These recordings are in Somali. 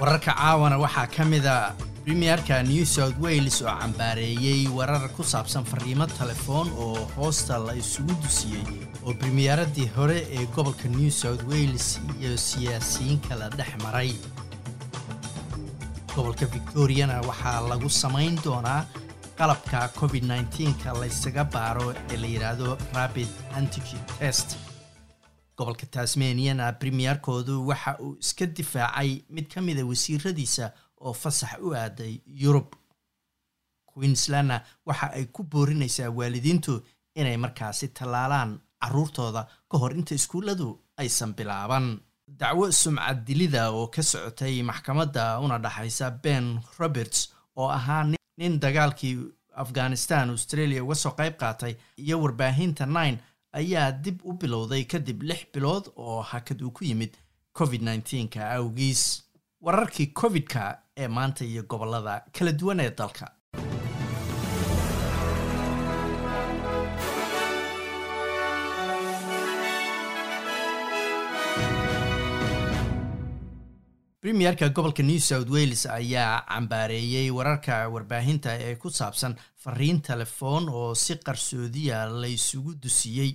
wararka caawana waxaa ka mida premierka new south wales oo cambaareeyey warar ku saabsan fariimo telefoon oo hoosta la isugu dusiyey oo premieradii hore ee gobolka new south wales iyo siyaasiyiin kala dhex maray. Gobolka victoriana waxaa lagu samayn doonaa qalabka covid nneteen-ka laysaga baaro ee la yidhaahdo rabid antigen test gobolka tasmaniana premierkoodu waxa uu iska difaacay mid ka mida wasiiradiisa oo fasax u aaday yurub queenslandna. Waxa ay ku boorinaysaa waalidiintu inay markaasi tallaalaan caruurtooda ka hor inta iskuulladu aysan bilaaban. Dacwo sumcad dilida oo ka socotay maxkamadda una dhaxaysa ben roberts oo ahaa nin dagaalkii afghanistan australia uga soo qayb qaatay iyo warbaahinta nine ayaa dib u bilowday kadib lix bilood oo hakad uu ku yimid covid nneteen-ka awgiis. Wararkii covid-ka ee maanta iyo gobollada kala duwan ee dalka. Premierka gobolka new south wales ayaa cambaareeyey wararka warbaahinta ee ku saabsan fariin telefoon oo si qarsoodiya laysugu dusiyey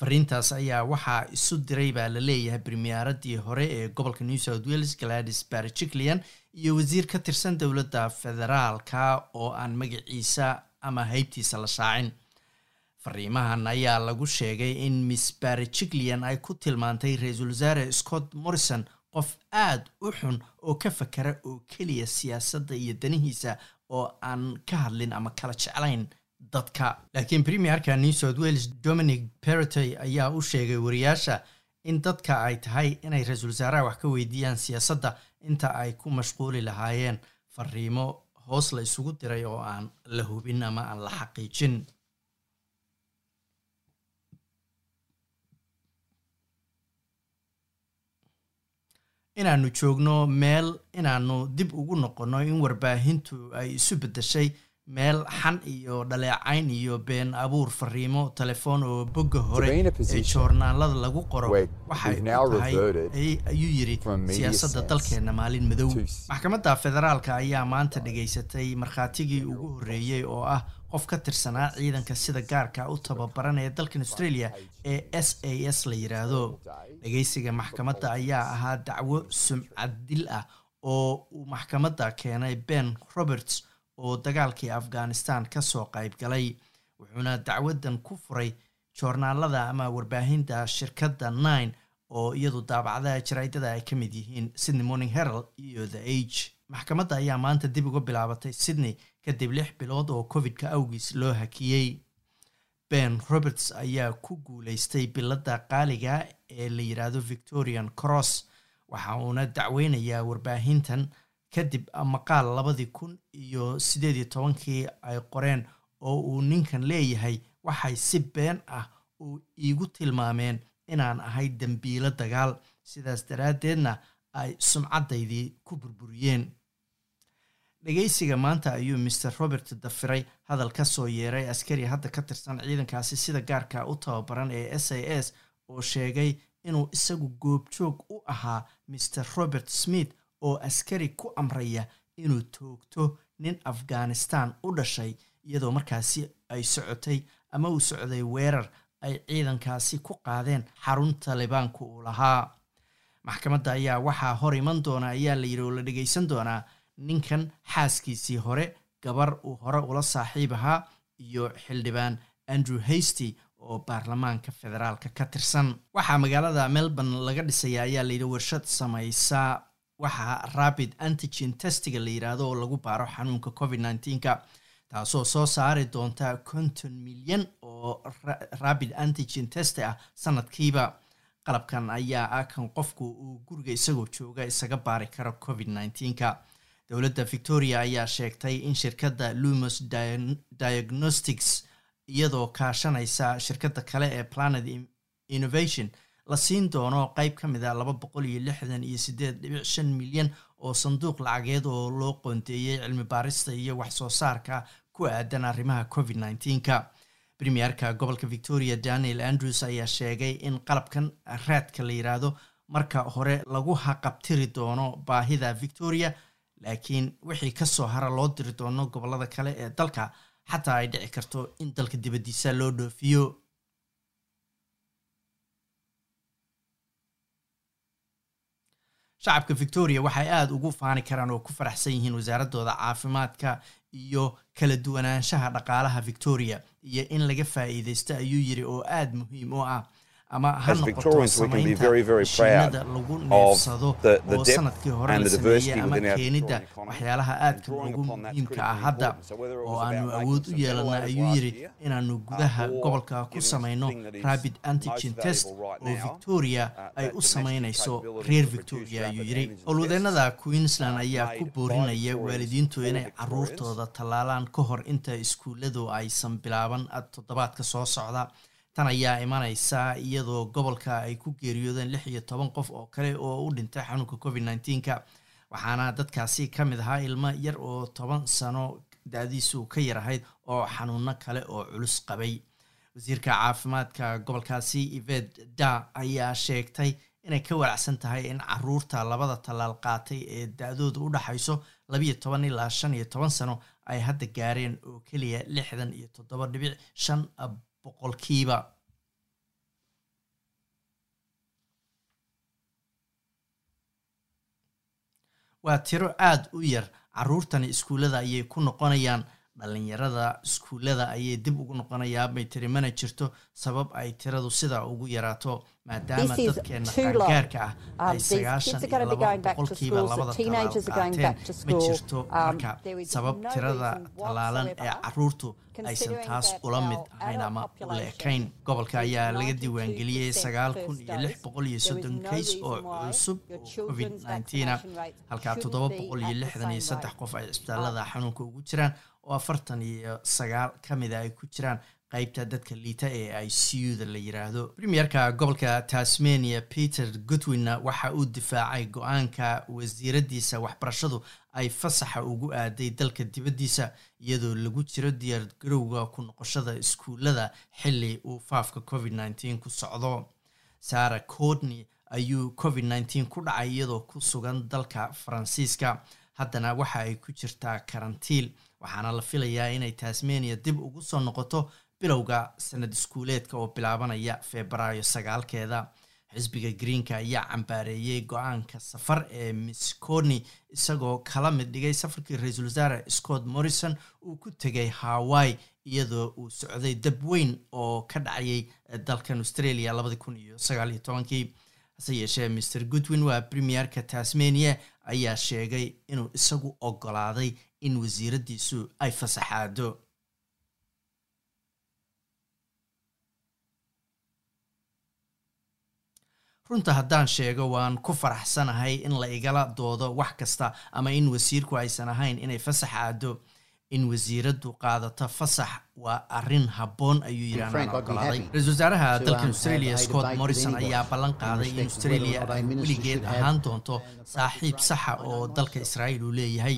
fariintaas ayaa waxaa isu diray baa la leeyahay premieradii hore ee gobolka new south wales gladys barjiclian iyo wasiir ka tirsan dowladda federaalka oo aan magaciisa ama heybtiisa la shaacin. Fariimahan ayaa lagu sheegay in miss barjiclian ay ku tilmaantay ra'iisul wasaare scott morrison qof aada u xun oo ka fakera oo keliya siyaasadda iyo danihiisa oo aan ka hadlin ama kala jeclayn dadka. Laakiin premierka new south wales dominic perrotey ayaa u sheegay wariyaasha in dadka ay tahay inay ra'iisul wasaaraha wax ka weydiiyaan siyaasadda inta ay ku mashquuli lahaayeen. Fariimo hoos la isugu diray oo aan la hubin ama aan la xaqiijin. Inaanu joogno meel inaanu dib ugu noqonno in warbaahintu ay isu beddeshay meel xan iyo dhaleecayn iyo been abuur fariimo telefoon oo bogga hore ee joornaalada lagu qoro waxay tahay ayuu yidhi siyaasadda dalkeenna maalin madow. maxkamadda federaalka ayaa maanta dhegaysatay markhaatigii ugu horreeyey oo ah qof ka tirsanaa ciidanka sida gaarka u tababaran ee dalkan australia ee s a s la yidhaahdo dhegaysiga maxkamadda ayaa ahaa dacwo sumcad dil ah oo uu maxkamadda keenay ben roberts oo dagaalkii afghanistan ka soo qayb galay wuxuuna dacwadan ku furay joornaalada ama warbaahinta shirkadda nine oo iyadu daabacdaha jaraydada ay ka mid yihiin sydney morning herald iyo the age. Maxkamadda ayaa maanta dib uga bilaabatay sydney kadib lix bilood oo covid-ka awgiis loo hakiyey. Ben roberts ayaa ku guuleystay biladda qaaliga ee la yidhaahdo victorian cross waxa uuna dacweynayaa warbaahintan kadib maqaal labadii kun iyo siddeed iyo tobankii ay qoreen oo uu ninkan leeyahay waxay si been ah uu iigu tilmaameen inaan ahay dembiilo dagaal. Sidaas daraaddeedna ay sumcaddaydii ku burburiyeen. Dhegaysiga maanta ayuu maer robert dafiray hadal ka soo yeeray askari hadda ka tirsan ciidankaasi sida gaarka u tababaran ee s a s oo sheegay inuu isagu goobjoog u ahaa maer robert smith oo askari ku amraya inuu toogto nin afghanistan u dhashay iyadoo markaasi ay socotay ama uu socday weerar ay ciidankaasi ku qaadeen xarun talibaanku uu lahaa. Maxkamadda ayaa waxaa hor iman doona ayaa la yidhi oo la dhegaysan doonaa ninkan xaaskiisii hore gabar uu hore ula saaxiib ahaa iyo xildhibaan andrew hasty oo baarlamaanka federaalka ka tirsan. Waxaa magaalada melbourne laga dhisaya ayaa layidhi warshad samaysa waxaa rabid antigen testiga la yidhaahdo oo lagu baaro xanuunka covid nneteen-ka taasoo soo saari doonta konton milyan oo rabid antigen testi ah sanadkiiba. Qalabkan ayaa ah kan qofku uu guriga isagoo jooga isaga baari karo covid nneteen-ka dowladda victoria ayaa sheegtay in shirkadda lumos diagnostics iyadoo kaashanaysa shirkadda kale ee planet innovation la siin doono qeyb ka mid a laba boqol iyo lixdan iyo siddeed dhibic shan milyan oo sanduuq lacageed oo loo qoonteeyey cilmi baarista iyo wax soo saarka ku aadan arrimaha covid nneteen-ka premierka gobolka victoria daniel andrews ayaa sheegay in qalabkan raadka la yidhaahdo marka hore lagu haqabtiri doono baahida victoria laakiin wixii ka soo hara loo diri doono gobollada kale ee dalka xataa ay dhici karto in dalka dibaddiisa loo dhoofiyo shacabka victoria waxay aada ugu faani karaan oo ku faraxsan yihiin wasaaradooda caafimaadka iyo kala duwanaanshaha dhaqaalaha victoria iyo in laga faa'iideysto ayuu yiri oo aada muhiim u ah ama ha noqoto samaynta mashiinada lagu neefsado oo sannadkii hore la sameeyey ama keenidda waxyaalaha aadka ugu muhiimka ah hadda oo aanu awood u yeelana ayuu yiri inaanu gudaha gobolka ku samayno rabid antigen test oo victoria ay u samaynayso reer victoria ayuu yiri howlwadeenada queensland ayaa ku boorinaya waalidiintu inay caruurtooda tallaalaan ka hor inta iskuulladu aysan bilaaban toddobaadka soo socda tan ayaa imanaysa iyadoo gobolka ay ku geeriyoodeen lix iyo toban qof oo kale oo u dhintay xanuunka covid nneteen-ka waxaana dadkaasi ka mid ahaa ilmo yar oo toban sano da-diisu ka yar ahayd oo xanuuno kale oo culus qabay. Wasiirka caafimaadka gobolkaasi eved da ayaa sheegtay inay ka walacsan tahay in carruurta labada tallaal qaatay ee da-dooda u dhaxayso labiyo toban ilaa shan iyo toban sano ay hadda gaareen oo keliya lixdan iyo toddoba dhibic shan boqolkiiba waa tiro aada u yar. Caruurtani iskuullada ayay ku noqonayaan dhalinyarada iskuullada ayay dib ugu noqonayaa bay tiri mana jirto sabab ay tiradu sidaa ugu yaraato maadaama dadkeena qaangaarka ah ay sagaashan iyo laba boqolkiiba labada talaal qaateen ma jirto. Marka sabab tirada tallaalan ee caruurtu aysan taas ula mid ahayn ama u leekayn gobolka ayaa laga diiwaangeliyey sagaal kun iyo lix boqol iyo soddon kays oo cusub oo covid nneteena halkaa toddoba boqol iyo lixdan iyo saddex qof ay cisbitaalada xanuunka ugu jiraan oo afartan iyo sagaal ka mida ay ku jiraan qaybta dadka liita ee i c u da la yiraahdo. Premierka gobolka tasmania peter goodwinna waxa uu difaacay go'aanka wasiiradiisa waxbarashadu ay fasaxa ugu aaday dalka dibaddiisa iyadoo lagu jiro diyaar garowga ku noqoshada iskuullada xilli uu faafka covid nneteen ku socdo. Sarah cordney ayuu covid nneteen ku dhacay iyadoo ku sugan dalka faransiiska. Haddana waxa ay ku jirtaa karantiil waxaana la filayaa inay tasmania dib ugu soo noqoto bilowga sanad iskuuleedka oo bilaabanaya febraayo sagaalkeeda. Xisbiga greenka ayaa cambaareeyey go'aanka safar ee miss corney isagoo kala mid dhigay safarkii ra'iisul wasaare scott morrison uu ku tegay hawaii iyadoo uu socday dab weyn oo ka dhacayay dalkan australia labadi kun iyo sagaal iyo tobankii. Hase yeeshee mr goodwin waa premierka tasmania ayaa sheegay inuu isagu ogolaaday in wasiiradiisu ay fasaxaado runta haddaan sheego waan ku faraxsanahay in la igala doodo wax kasta ama in wasiirku aysan ahayn inay fasax aado in wasiiradu qaadato fasax waa arrin habboon ayuu yidhahnaan ogolaaday ra'isul wasaaraha dalkan australia scott morrison ayaa ballan qaaday in australia ay weligeed ahaan doonto saaxiib saxa oo dalka israa'iil uu leeyahay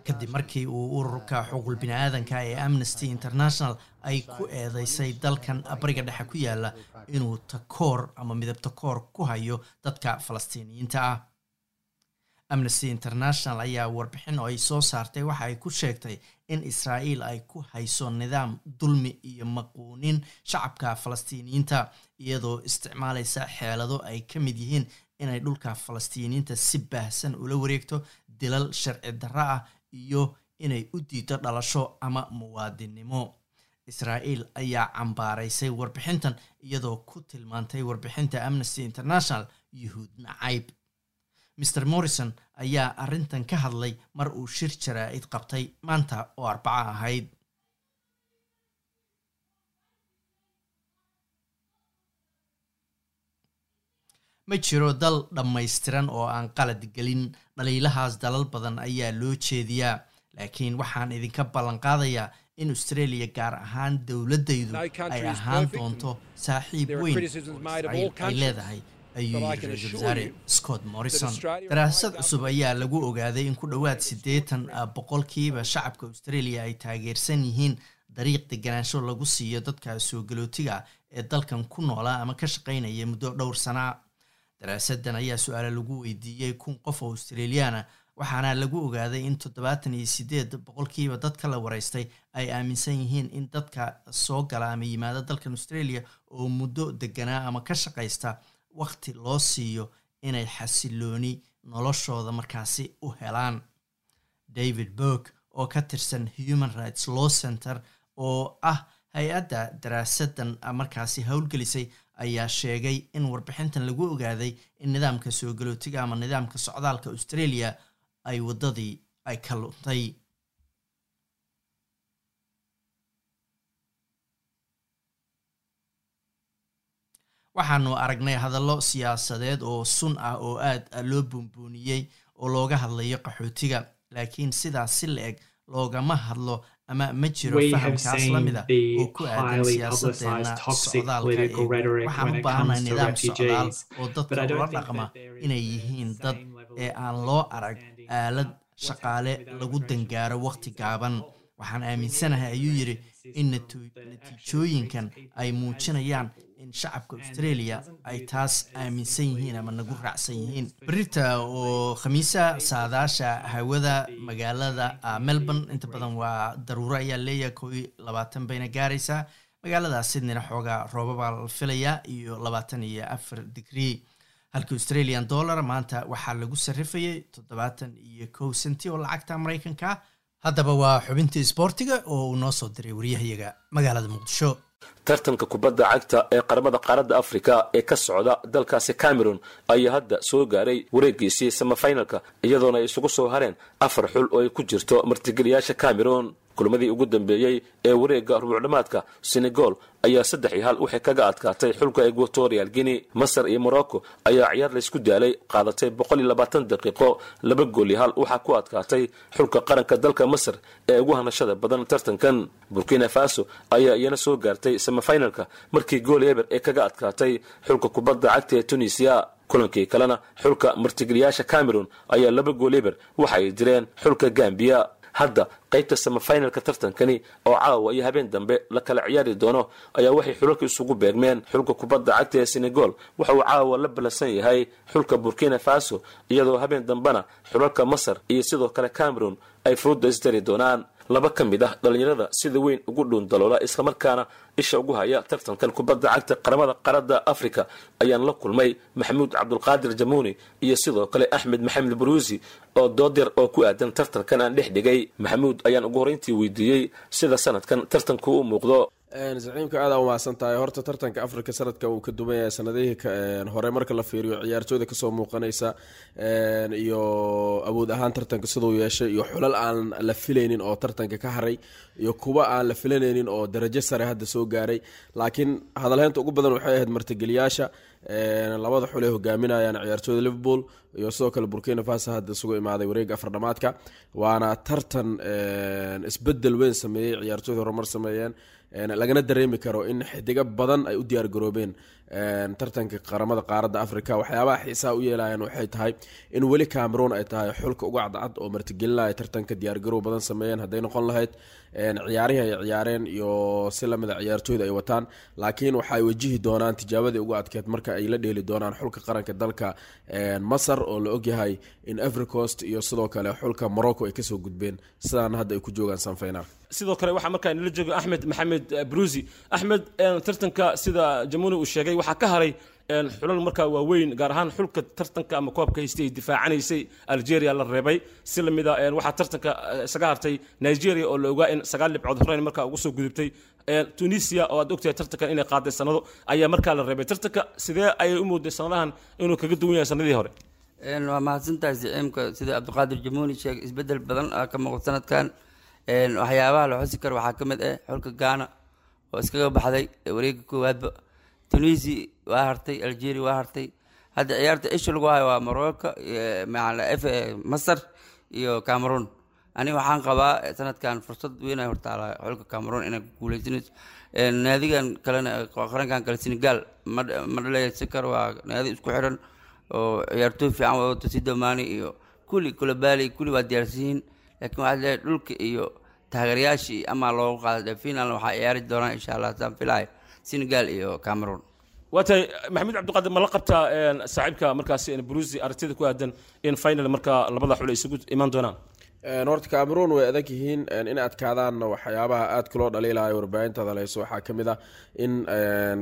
kadib markii uu ururka xuquuqul bini-aadanka ee amnesty international ay ku eedeysay dalkan bariga dhexe ku yaalla inuu takoor ama midab takoor ku hayo dadka falastiiniyiinta ah. Amnesty international ayaa warbixin oo ay soo saartay waxa ay ku sheegtay in israa'iil ay ku hayso nidaam dulmi iyo maquunin shacabka falastiiniyiinta iyadoo isticmaalaysa xeelado ay ka mid yihiin inay dhulka falastiiniyiinta si baahsan ula wareegto dilal sharci darro ah iyo inay u diido dhalasho ama muwaadinnimo israa'iil ayaa cambaaraysay warbixintan iyadoo ku tilmaantay warbixinta amnesty international yuhuud nacayb mr morrison ayaa arrintan ka hadlay mar uu shir jaraa'id qabtay maanta oo arbaco ahayd ma jiro dal dhammaystiran oo aan qalad gelin. Dhaliilahaas dalal badan ayaa loo jeediyaa laakiin waxaan idinka ballan qaadayaa in australia gaar ahaan dowladdaydu ay ahaan doonto saaxiib weyn ay leedahay ayuu yiri ra'iisul wasaare scott morrison. Daraasad cusub ayaa lagu ogaaday in ku dhowaad siddeetan boqolkiiba shacabka australia ay taageersan yihiin dariiq deganaansho lagu siiyo dadka soo galootiga ee dalkan ku noolaa ama ka shaqaynaya muddo dhowr sanaa daraasadan ayaa su'aale lagu weydiiyey kun qof oo australiyaana waxaana lagu ogaaday in toddobaatan iyo sideed boqolkiiba dadka la wareystay ay aaminsan yihiin in dadka soo gala ama yimaada dalkan australia oo muddo deganaa ama ka shaqaysta waqti loo siiyo inay xasilooni noloshooda markaasi u helaan. David burg oo ka tirsan human rights law center oo ah hay'adda daraasadan markaasi howlgelisay ayaa sheegay in warbixintan lagu ogaaday in nidaamka soo galootiga ama nidaamka socdaalka australia ay waddadii ay ka luntay waxaanu aragnay hadallo siyaasadeed oo sun ah oo aad loo buunbuuniyey oo looga hadlayo qaxootiga laakiin sidaas si la eg loogama hadlo ama ma jiro fahamkaas lamida oo ku aadan siyaasadeena socdaalka ee waxaan u baahanay nidaam socdaal oo dadka ula dhaqma inay yihiin dad ee aan loo arag aalad shaqaale lagu dangaaro waqti gaaban waxaan aaminsanahay ayuu yidhi in natiijooyinkan ay muujinayaan in shacabka australia ay taas aaminsan yihiin ama nagu raacsan yihiin berita oo khamiisa saadaasha hawada magaalada melbourne inta badan waa daruuro ayaa leeyahay koo iyo labaatan bayna gaaraysaa magaalada sydneyna xoogaa roobabaa la filayaa iyo labaatan iyo afar digrii halka australian dollar maanta waxaa lagu sarrifayay toddobaatan iyo kow senti oo lacagta maraykanka haddaba waa xubintii isboortiga oo uu noo soo diray waryahayaga magaalada muqdisho tartanka kubadda cagta ee qaramada qaaradda afrika ee ka socda dalkaasi cameron ayaa hadda soo gaaray wareegiisii samafinalka iyadoona ay isugu soo hareen afar xul oo ay ku jirto martigeliyaasha cameron kulmadii ugu dambeeyey ee wareegga rubuucdhamaadka senegal ayaa saddex iyo hal waxay kaga adkaatay xulka equatorial guinea masar iyo morocco ayaa ciyaar laysku daalay qaadatay boqol iyo labaatan daqiiqo laba gool iyo hal waxaa ku adkaatay xulka qaranka dalka masar ee ugu hanashada badan tartankan. Burkina faso ayaa iyana soo gaartay samafinalka markii gool eber ee kaga adkaatay xulka kubadda cagta ee tunisia. Kulankii kalena xulka martigeliyaasha cameron ayaa laba gool eber waxa ay direen xulka gambiya hadda qaybta samafinalka tartankani oo caawa iyo habeen dambe la kala ciyaari doono ayaa waxay xulalka isugu beegmeen xulka kubadda cagta ee senegal waxa uu caawa la ballansan yahay xulka burkina faso iyadoo habeen dambena xulalka masar iyo sidoo kale cameron ay furudda isdari doonaan. Laba ka mid ah dhallinyarada sida weyn ugu dhuun daloola islamarkaana isha ugu haya tartankan kubadda cagta qaramada qaarada africa ayaan la kulmay maxamuud cabdulqaadir jamuuni iyo sidoo kale axmed maxamed buruusi oo doodyar oo ku aadan tartankan aan dhex dhigay. Maxamuud ayaan ugu horreyntii weydiiyey sida sanadkan tartanku u muuqdo zaciimka aada umahadsan tahay. Horta tartanka africa sanadkan wuu ka duwan sanadihii hore marka la fiiriyo ciyaartooyda ka soo muuqanaysa iyo awood ahaan tartanka siduu yeeshay iyo xulal aan la filaynin oo tartanka ka haray iyo kuwa aan la filanaynin oo darajo sare hadda soo gaaray. Laakiin hadalheynta ugu badan waxay ahayd martigeliyaasha labada xul ay hogaaminayaan ciyaartooyda liverpool iyo sidoo kale burkina faso hadda isugu imaaday wareega afardhamaadka waana tartan isbeddel weyn sameeyey ciyaartooyda horumar sameeyeen lagana dareemi karo in xidigo badan ay u diyaar garoobeen. Tartanka qaramada qaaradda africa waxyaabaha xiisaha u yeelayan waxay tahay in weli cameroon ay tahay xulka uga cadcad oo martigelinaya tartanka diyaargarow badan sameeyeen hadday noqon lahayd. Ciyaarihii ay ciyaareen iyo si lamida ciyaartooyda ay wataan laakiin waxaay wajihi doonaan tijaabadii ugu adkeed marka ay la dheeli doonaan xulka qaranka dalka. Masar oo la ogyahay in africost iyo sidoo kale xulka morocco ay ka soo gudbeen. Sidaana hadda ay ku joogaan sanfinaal sidoo kale waxaa markaa nala jooga axmed maxamed brusi axmed tartanka sida jamuni uu sheegay waxaa ka haray xulal markaa waaweyn gaar ahaan xulka tartanka ama koobka haystay ay difaacanaysay algeria la reebay. Si la mid a waxaa tartanka isaga hartay nigeria oo la ogaa in sagaal dhibcood horeyn markaa ugu soo gudubtay tunisia oo aad ogtahay tartankan inay qaaday sanado ayaa markaa la reebay. Tartanka sidee ayay u mooday sanadahan inuu kaga duwan yahay sanadii hore waa mahadsantahay siciimka sida cabdiqaadir jamuuni sheegay isbeddel badan aa ka muuqda sanadkan. Waxyaabaha la xusi karo waxaa ka mid ah xulka gaana oo iskaga baxday wareega koowaadba. Tunisi waa hartay algeria waa hartay. Hadda ciyaarta isha lagu hayo waa morocco masar iyo cameroon. Aniga waxaan qabaa sanadkan fursad weyn ay hortaala xulka cameroon inay guuleysanayso naadigan kalena qarankan kale senegal ma dhaleysan karo waa naadi isku xiran oo ciyaartooy fiican wadato sidomani iyo kulli kulabali kulli waa diyaarsan yihiin laakiin waxaa leeyahay dhulka iyo taageerayaashii amaa loogu qaaday finalna waxaa ciyaari doonaan insha allah saan filahay senegal iyo cameroon. Waa tahay maxamed cabdiqaadir ma la qabtaa saaxiibka markaasi brusi aragtida ku aadan in final marka labada xul ay isugu imaan doonaan horta cameroon way adag yihiin in adkaadaanna waxyaabaha aadka loo dhaliilayo warbaahinta hadaleyso waxaa ka mid ah in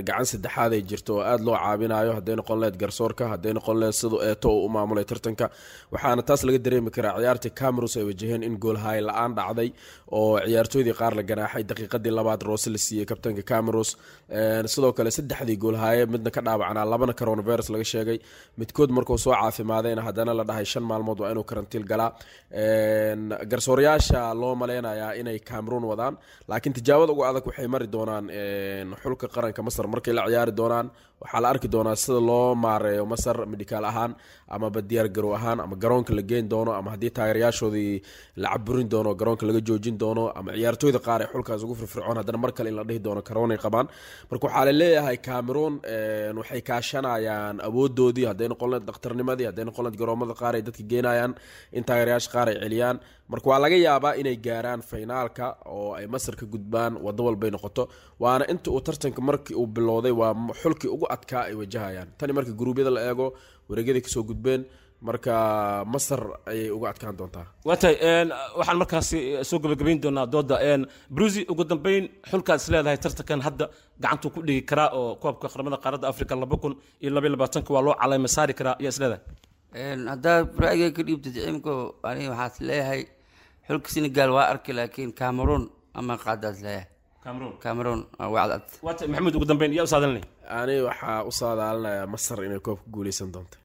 gacan saddexaad jirto oo aada loo caabinayo hadday noqon leed garsoorka hadday noqon leed siduu eeto uu u maamulay tartanka. Waxaana taas laga dareemi karaa ciyaartii camerus ay wajaheen in goolhaay la'aan dhacday oo ciyaartooydii qaar la ganaaxay. Daqiiqadii labaad roose la siiyey kabtanka camerus sidoo kale saddexdii goolhaaye midna ka dhaawacnaa labana coronavirus laga sheegay. Midkood markuu soo caafimaadayna haddana la dhahay shan maalmood waa inuu karantiil galaa garsoorayaasha loo maleynayaa inay cameroon wadaan. Laakiin tijaabada ugu adag waxay mari doonaan xulka qaranka masar. Markay la ciyaari doonaan waxaa la arki doonaa sida loo maareeyo masar midikaal ahaan amaba diyaar garow ahaan ama garoonka la geyn doono ama haddii taageerayaashoodii la caburin doono garoonka laga joojin doono ama ciyaartooyda qaar ee xulkaas ugu firfircoon haddana mar kale in la dhihi doono karoonay qabaan. Marka waxaa la leeyahay cameroon waxay kaashanayaan awoodoodii hadday noqon leed dhakhtarnimadii hadday noqon leed garoomada qaar ay dadka geenayaan in taageerayaasha qaar ay celiyaan. Marka waa laga yaabaa inay gaaraan finaalka oo ay masar ka gudbaan wado walbay noqoto. Waana inta uu tartanka markii uu bilowday waa xulkii ugu adkaa ay wajahayaan. Tani markii guruubyada la eego wareegyadii ka soo gudbeen marka masar ayay uga adkaan doontaa. Waa tahay waxaan markaasi soo gabagabayn doonaa dooda brusi ugu dambeyn xulkaad is leedahay tartankan hadda gacantuu ku dhigi karaa oo koobka qaramada qaaradda africa laba kun iyo labaiy labaatanka waa loo calayma saari karaa. Ayaa is leedahay? Haddaad ra'yiga ka dhiibtid cimko aniga waxaas leeyahay xulka senegal waa arkay laakiin cameroon ama qaadaas leeyahay cameroon. Cameroon. Waa cadcad. Waa tahay maxamed ugu dambeyn yaa u saadalinay ani waxaa u saadaalinayaa masar inay koobka guuleysan doonto